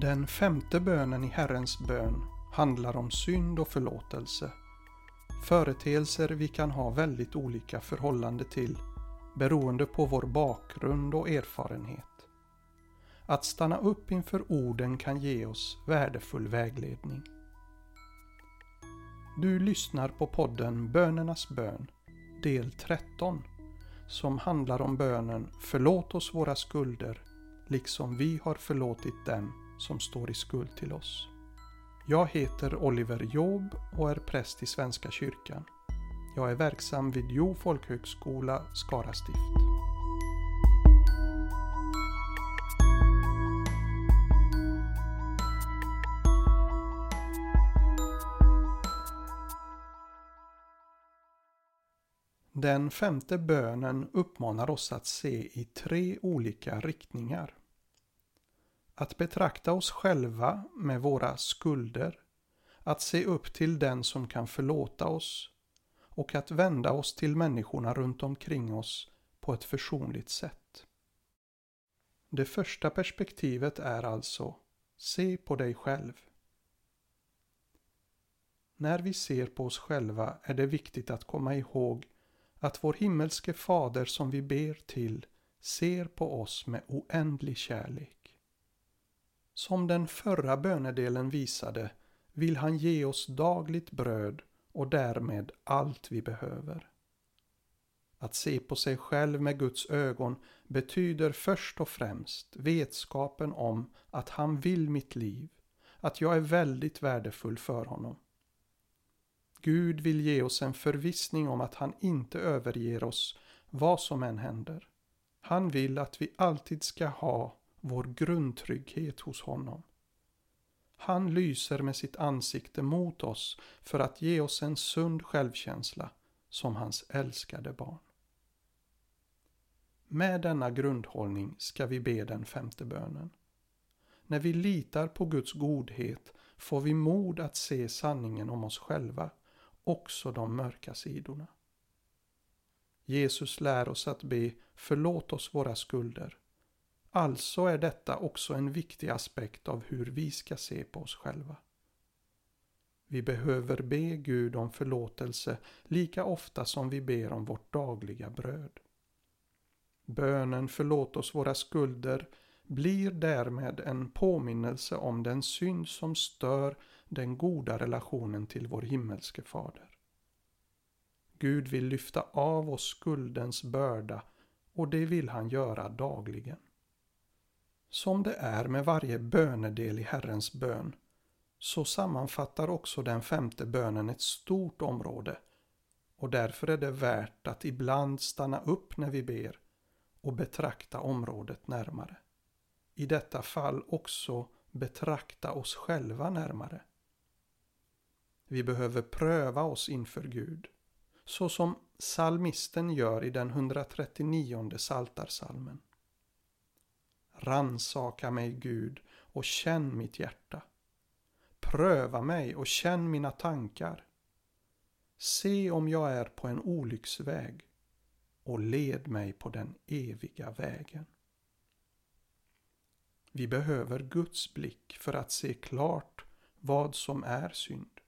Den femte bönen i Herrens bön handlar om synd och förlåtelse. Företeelser vi kan ha väldigt olika förhållande till beroende på vår bakgrund och erfarenhet. Att stanna upp inför orden kan ge oss värdefull vägledning. Du lyssnar på podden Bönernas bön, del 13, som handlar om bönen Förlåt oss våra skulder, liksom vi har förlåtit dem som står i skuld till oss. Jag heter Oliver Job och är präst i Svenska kyrkan. Jag är verksam vid Jo folkhögskola, Skara stift. Den femte bönen uppmanar oss att se i tre olika riktningar. Att betrakta oss själva med våra skulder, att se upp till den som kan förlåta oss och att vända oss till människorna runt omkring oss på ett försonligt sätt. Det första perspektivet är alltså Se på dig själv. När vi ser på oss själva är det viktigt att komma ihåg att vår himmelske fader som vi ber till ser på oss med oändlig kärlek. Som den förra bönedelen visade vill han ge oss dagligt bröd och därmed allt vi behöver. Att se på sig själv med Guds ögon betyder först och främst vetskapen om att han vill mitt liv, att jag är väldigt värdefull för honom. Gud vill ge oss en förvissning om att han inte överger oss vad som än händer. Han vill att vi alltid ska ha vår grundtrygghet hos honom. Han lyser med sitt ansikte mot oss för att ge oss en sund självkänsla som hans älskade barn. Med denna grundhållning ska vi be den femte bönen. När vi litar på Guds godhet får vi mod att se sanningen om oss själva, också de mörka sidorna. Jesus lär oss att be förlåt oss våra skulder Alltså är detta också en viktig aspekt av hur vi ska se på oss själva. Vi behöver be Gud om förlåtelse lika ofta som vi ber om vårt dagliga bröd. Bönen förlåt oss våra skulder blir därmed en påminnelse om den synd som stör den goda relationen till vår himmelske fader. Gud vill lyfta av oss skuldens börda och det vill han göra dagligen. Som det är med varje bönedel i Herrens bön, så sammanfattar också den femte bönen ett stort område och därför är det värt att ibland stanna upp när vi ber och betrakta området närmare. I detta fall också betrakta oss själva närmare. Vi behöver pröva oss inför Gud, så som salmisten gör i den 139 saltarsalmen. Ransaka mig, Gud, och känn mitt hjärta. Pröva mig och känn mina tankar. Se om jag är på en olycksväg och led mig på den eviga vägen. Vi behöver Guds blick för att se klart vad som är synd.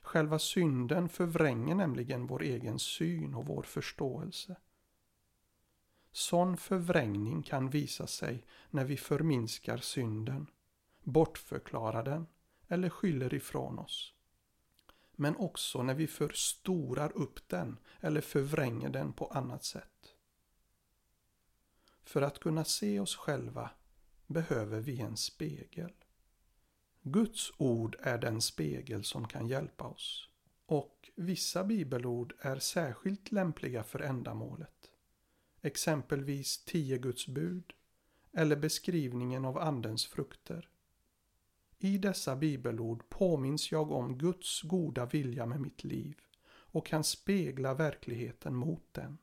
Själva synden förvränger nämligen vår egen syn och vår förståelse. Sån förvrängning kan visa sig när vi förminskar synden, bortförklarar den eller skyller ifrån oss. Men också när vi förstorar upp den eller förvränger den på annat sätt. För att kunna se oss själva behöver vi en spegel. Guds ord är den spegel som kan hjälpa oss. Och vissa bibelord är särskilt lämpliga för ändamålet exempelvis tio Guds bud eller beskrivningen av Andens frukter. I dessa bibelord påminns jag om Guds goda vilja med mitt liv och kan spegla verkligheten mot den.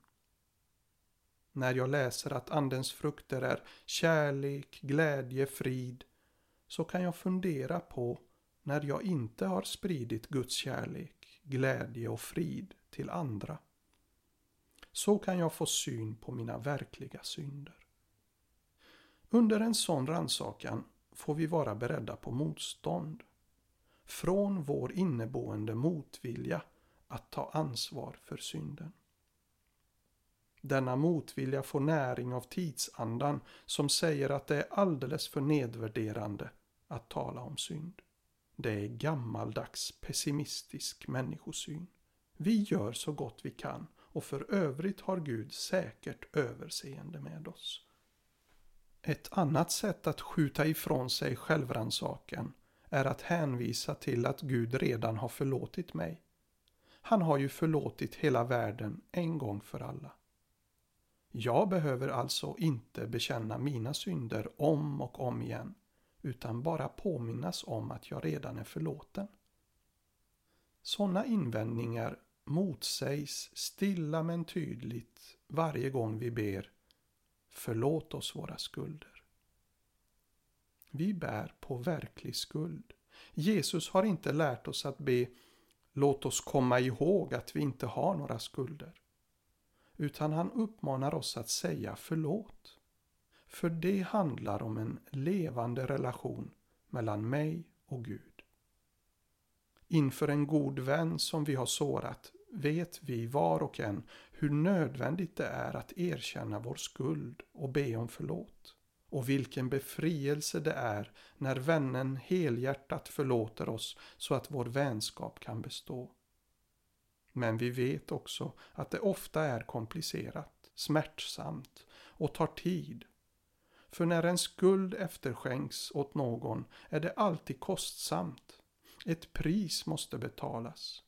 När jag läser att Andens frukter är kärlek, glädje, frid så kan jag fundera på när jag inte har spridit Guds kärlek, glädje och frid till andra. Så kan jag få syn på mina verkliga synder. Under en sån ransakan får vi vara beredda på motstånd. Från vår inneboende motvilja att ta ansvar för synden. Denna motvilja får näring av tidsandan som säger att det är alldeles för nedvärderande att tala om synd. Det är gammaldags pessimistisk människosyn. Vi gör så gott vi kan och för övrigt har Gud säkert överseende med oss. Ett annat sätt att skjuta ifrån sig självrannsakan är att hänvisa till att Gud redan har förlåtit mig. Han har ju förlåtit hela världen en gång för alla. Jag behöver alltså inte bekänna mina synder om och om igen, utan bara påminnas om att jag redan är förlåten. Sådana invändningar motsägs stilla men tydligt varje gång vi ber Förlåt oss våra skulder. Vi bär på verklig skuld. Jesus har inte lärt oss att be Låt oss komma ihåg att vi inte har några skulder. Utan han uppmanar oss att säga förlåt. För det handlar om en levande relation mellan mig och Gud. Inför en god vän som vi har sårat vet vi var och en hur nödvändigt det är att erkänna vår skuld och be om förlåt. Och vilken befrielse det är när vännen helhjärtat förlåter oss så att vår vänskap kan bestå. Men vi vet också att det ofta är komplicerat, smärtsamt och tar tid. För när en skuld efterskänks åt någon är det alltid kostsamt. Ett pris måste betalas.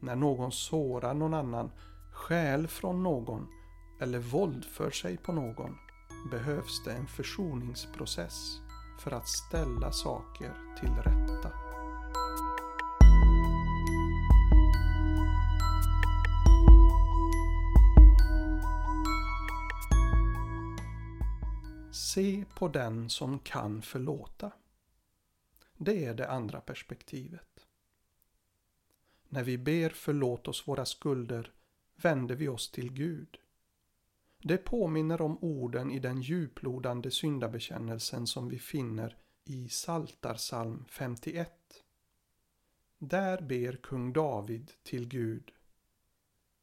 När någon sårar någon annan, stjäl från någon eller våldför sig på någon behövs det en försoningsprocess för att ställa saker till rätta. Se på den som kan förlåta. Det är det andra perspektivet. När vi ber förlåt oss våra skulder vänder vi oss till Gud. Det påminner om orden i den djuplodande syndabekännelsen som vi finner i Saltarsalm 51. Där ber kung David till Gud.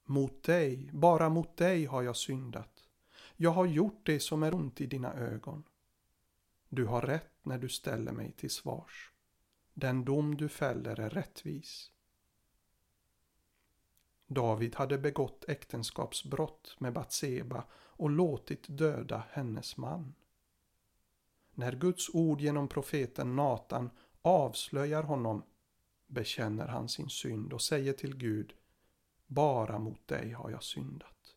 Mot dig, bara mot dig har jag syndat. Jag har gjort det som är ont i dina ögon. Du har rätt när du ställer mig till svars. Den dom du fäller är rättvis. David hade begått äktenskapsbrott med Batseba och låtit döda hennes man. När Guds ord genom profeten Natan avslöjar honom bekänner han sin synd och säger till Gud Bara mot dig har jag syndat.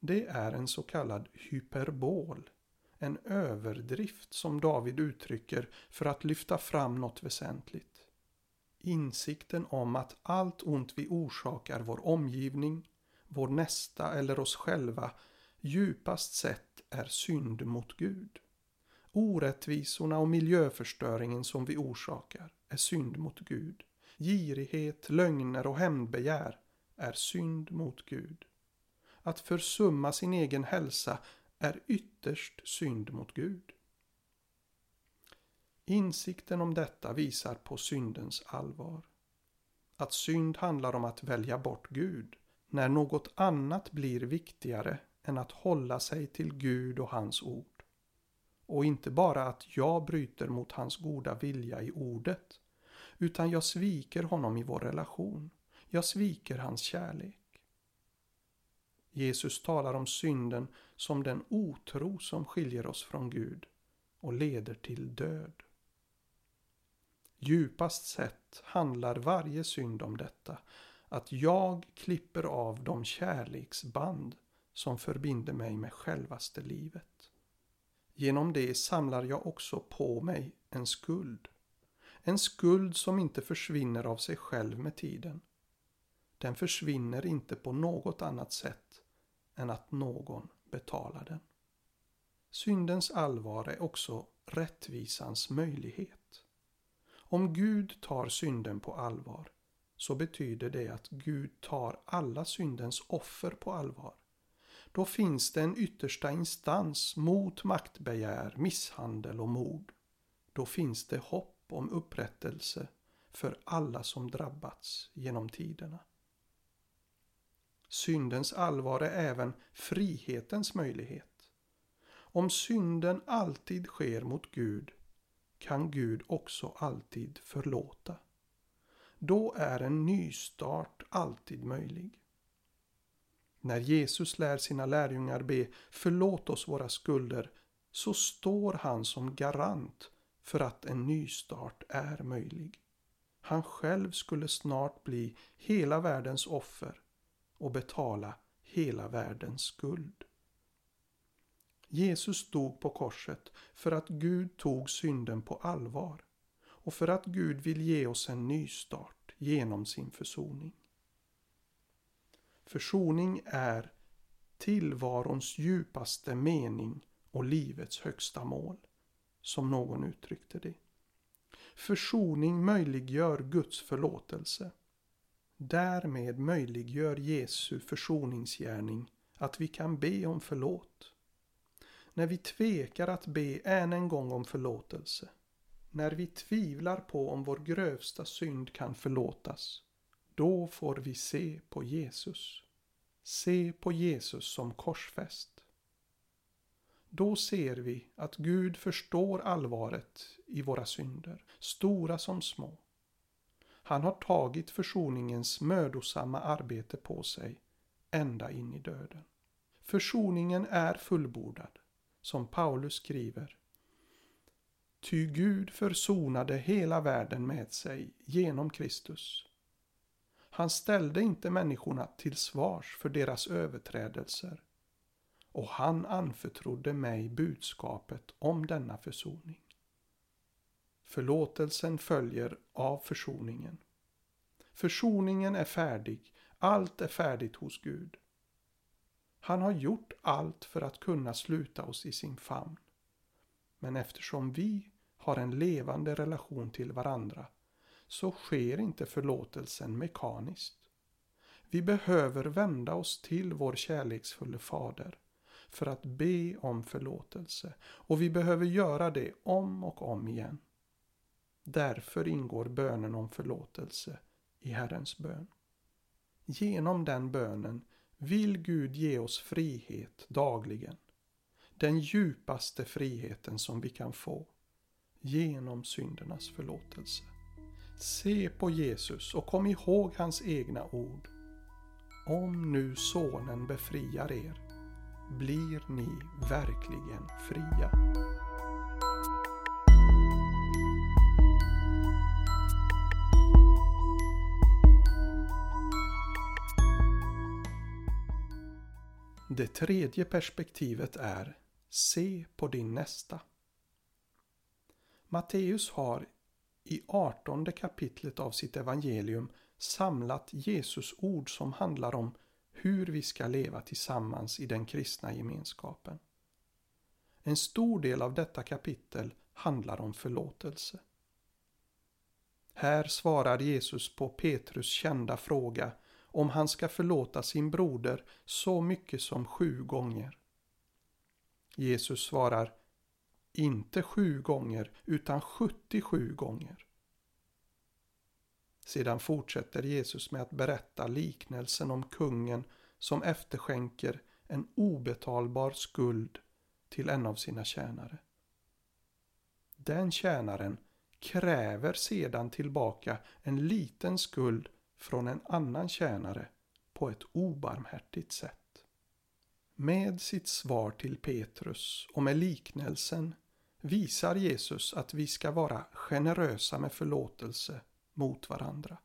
Det är en så kallad hyperbol, en överdrift som David uttrycker för att lyfta fram något väsentligt. Insikten om att allt ont vi orsakar vår omgivning, vår nästa eller oss själva djupast sett är synd mot Gud. Orättvisorna och miljöförstöringen som vi orsakar är synd mot Gud. Girighet, lögner och hämndbegär är synd mot Gud. Att försumma sin egen hälsa är ytterst synd mot Gud. Insikten om detta visar på syndens allvar. Att synd handlar om att välja bort Gud när något annat blir viktigare än att hålla sig till Gud och hans ord. Och inte bara att jag bryter mot hans goda vilja i ordet, utan jag sviker honom i vår relation. Jag sviker hans kärlek. Jesus talar om synden som den otro som skiljer oss från Gud och leder till död. Djupast sett handlar varje synd om detta, att jag klipper av de kärleksband som förbinder mig med självaste livet. Genom det samlar jag också på mig en skuld. En skuld som inte försvinner av sig själv med tiden. Den försvinner inte på något annat sätt än att någon betalar den. Syndens allvar är också rättvisans möjlighet. Om Gud tar synden på allvar så betyder det att Gud tar alla syndens offer på allvar. då finns det en yttersta instans mot maktbegär, misshandel och mord. Då finns det hopp om upprättelse för alla som drabbats genom tiderna. Syndens allvar är även frihetens möjlighet. Om synden alltid sker mot Gud kan Gud också alltid förlåta. Då är en nystart alltid möjlig. När Jesus lär sina lärjungar be förlåt oss våra skulder så står han som garant för att en nystart är möjlig. Han själv skulle snart bli hela världens offer och betala hela världens skuld. Jesus dog på korset för att Gud tog synden på allvar och för att Gud vill ge oss en nystart genom sin försoning. Försoning är tillvarons djupaste mening och livets högsta mål, som någon uttryckte det. Försoning möjliggör Guds förlåtelse. Därmed möjliggör Jesu försoningsgärning att vi kan be om förlåt. När vi tvekar att be än en gång om förlåtelse, när vi tvivlar på om vår grövsta synd kan förlåtas, då får vi se på Jesus. Se på Jesus som korsfäst. Då ser vi att Gud förstår allvaret i våra synder, stora som små. Han har tagit försoningens mödosamma arbete på sig ända in i döden. Försoningen är fullbordad, som Paulus skriver. Ty Gud försonade hela världen med sig genom Kristus. Han ställde inte människorna till svars för deras överträdelser och han anförtrodde mig budskapet om denna försoning. Förlåtelsen följer av försoningen. Försoningen är färdig, allt är färdigt hos Gud. Han har gjort allt för att kunna sluta oss i sin famn. Men eftersom vi har en levande relation till varandra så sker inte förlåtelsen mekaniskt. Vi behöver vända oss till vår kärleksfulle fader för att be om förlåtelse och vi behöver göra det om och om igen. Därför ingår bönen om förlåtelse i Herrens bön. Genom den bönen vill Gud ge oss frihet dagligen. Den djupaste friheten som vi kan få genom syndernas förlåtelse. Se på Jesus och kom ihåg hans egna ord. Om nu Sonen befriar er blir ni verkligen fria. Det tredje perspektivet är Se på din nästa. Matteus har i artonde kapitlet av sitt evangelium samlat Jesus ord som handlar om hur vi ska leva tillsammans i den kristna gemenskapen. En stor del av detta kapitel handlar om förlåtelse. Här svarar Jesus på Petrus kända fråga om han ska förlåta sin broder så mycket som sju gånger. Jesus svarar inte sju gånger utan 77 gånger. Sedan fortsätter Jesus med att berätta liknelsen om kungen som efterskänker en obetalbar skuld till en av sina tjänare. Den tjänaren kräver sedan tillbaka en liten skuld från en annan tjänare på ett obarmhärtigt sätt. Med sitt svar till Petrus och med liknelsen visar Jesus att vi ska vara generösa med förlåtelse mot varandra.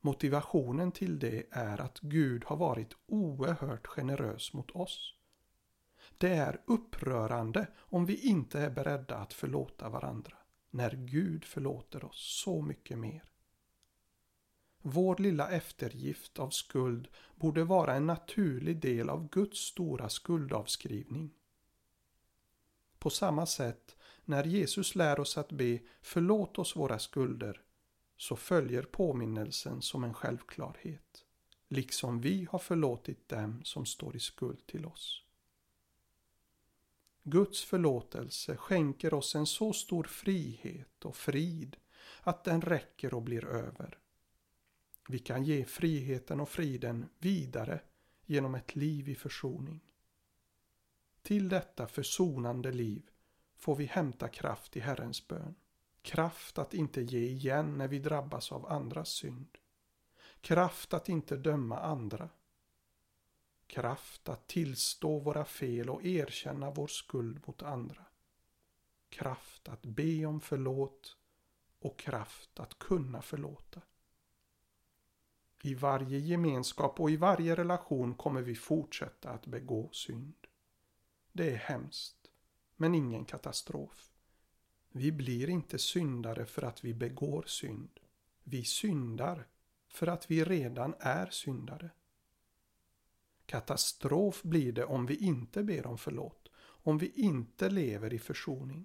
Motivationen till det är att Gud har varit oerhört generös mot oss. Det är upprörande om vi inte är beredda att förlåta varandra när Gud förlåter oss så mycket mer. Vår lilla eftergift av skuld borde vara en naturlig del av Guds stora skuldavskrivning. På samma sätt, när Jesus lär oss att be förlåt oss våra skulder, så följer påminnelsen som en självklarhet. liksom vi har förlåtit dem som står i skuld till oss. Guds förlåtelse skänker oss en så stor frihet och frid att den räcker och blir över. Vi kan ge friheten och friden vidare genom ett liv i försoning. Till detta försonande liv får vi hämta kraft i Herrens bön. Kraft att inte ge igen när vi drabbas av andras synd. Kraft att inte döma andra. Kraft att tillstå våra fel och erkänna vår skuld mot andra. Kraft att be om förlåt och kraft att kunna förlåta. I varje gemenskap och i varje relation kommer vi fortsätta att begå synd. Det är hemskt, men ingen katastrof. Vi blir inte syndare för att vi begår synd. Vi syndar för att vi redan är syndare. Katastrof blir det om vi inte ber om förlåt, om vi inte lever i försoning.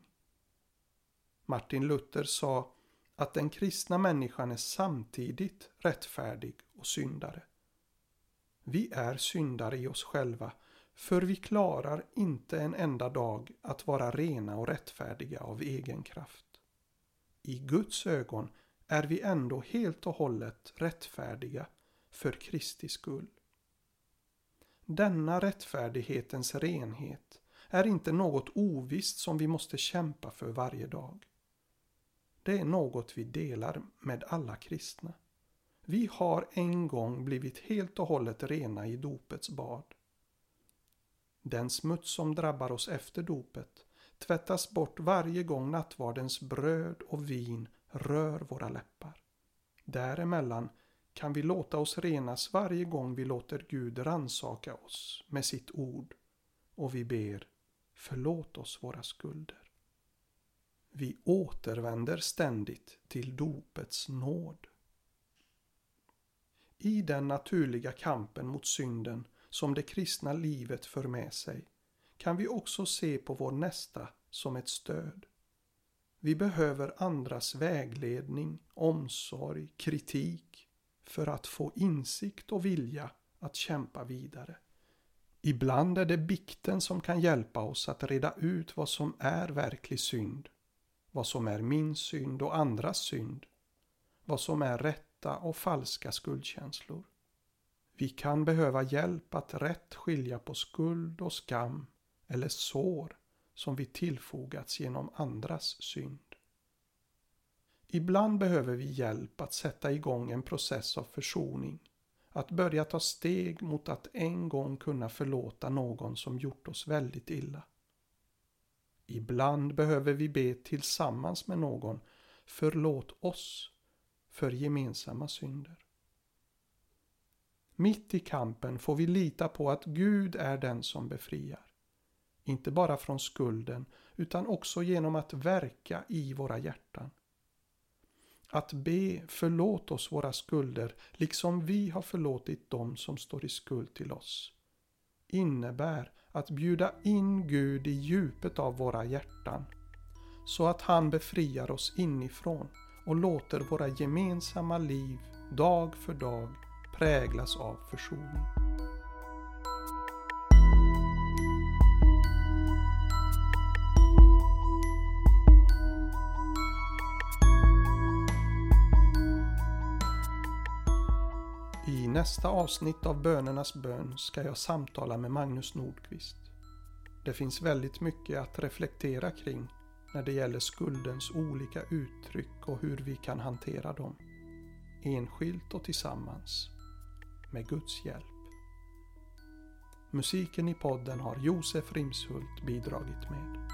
Martin Luther sa att den kristna människan är samtidigt rättfärdig och syndare. Vi är syndare i oss själva, för vi klarar inte en enda dag att vara rena och rättfärdiga av egen kraft. I Guds ögon är vi ändå helt och hållet rättfärdiga för Kristi skull. Denna rättfärdighetens renhet är inte något ovisst som vi måste kämpa för varje dag. Det är något vi delar med alla kristna. Vi har en gång blivit helt och hållet rena i dopets bad. Den smuts som drabbar oss efter dopet tvättas bort varje gång nattvardens bröd och vin rör våra läppar. Däremellan kan vi låta oss renas varje gång vi låter Gud ransaka oss med sitt ord och vi ber förlåt oss våra skulder. Vi återvänder ständigt till dopets nåd. I den naturliga kampen mot synden som det kristna livet för med sig kan vi också se på vår nästa som ett stöd. Vi behöver andras vägledning, omsorg, kritik för att få insikt och vilja att kämpa vidare. Ibland är det bikten som kan hjälpa oss att reda ut vad som är verklig synd vad som är min synd och andras synd, vad som är rätta och falska skuldkänslor. Vi kan behöva hjälp att rätt skilja på skuld och skam eller sår som vi tillfogats genom andras synd. Ibland behöver vi hjälp att sätta igång en process av försoning, att börja ta steg mot att en gång kunna förlåta någon som gjort oss väldigt illa. Ibland behöver vi be tillsammans med någon Förlåt oss för gemensamma synder. Mitt i kampen får vi lita på att Gud är den som befriar. Inte bara från skulden utan också genom att verka i våra hjärtan. Att be förlåt oss våra skulder liksom vi har förlåtit dem som står i skuld till oss innebär att bjuda in Gud i djupet av våra hjärtan så att han befriar oss inifrån och låter våra gemensamma liv dag för dag präglas av försoning. Nästa avsnitt av Bönernas bön ska jag samtala med Magnus Nordqvist. Det finns väldigt mycket att reflektera kring när det gäller skuldens olika uttryck och hur vi kan hantera dem. Enskilt och tillsammans. Med Guds hjälp. Musiken i podden har Josef Rimshult bidragit med.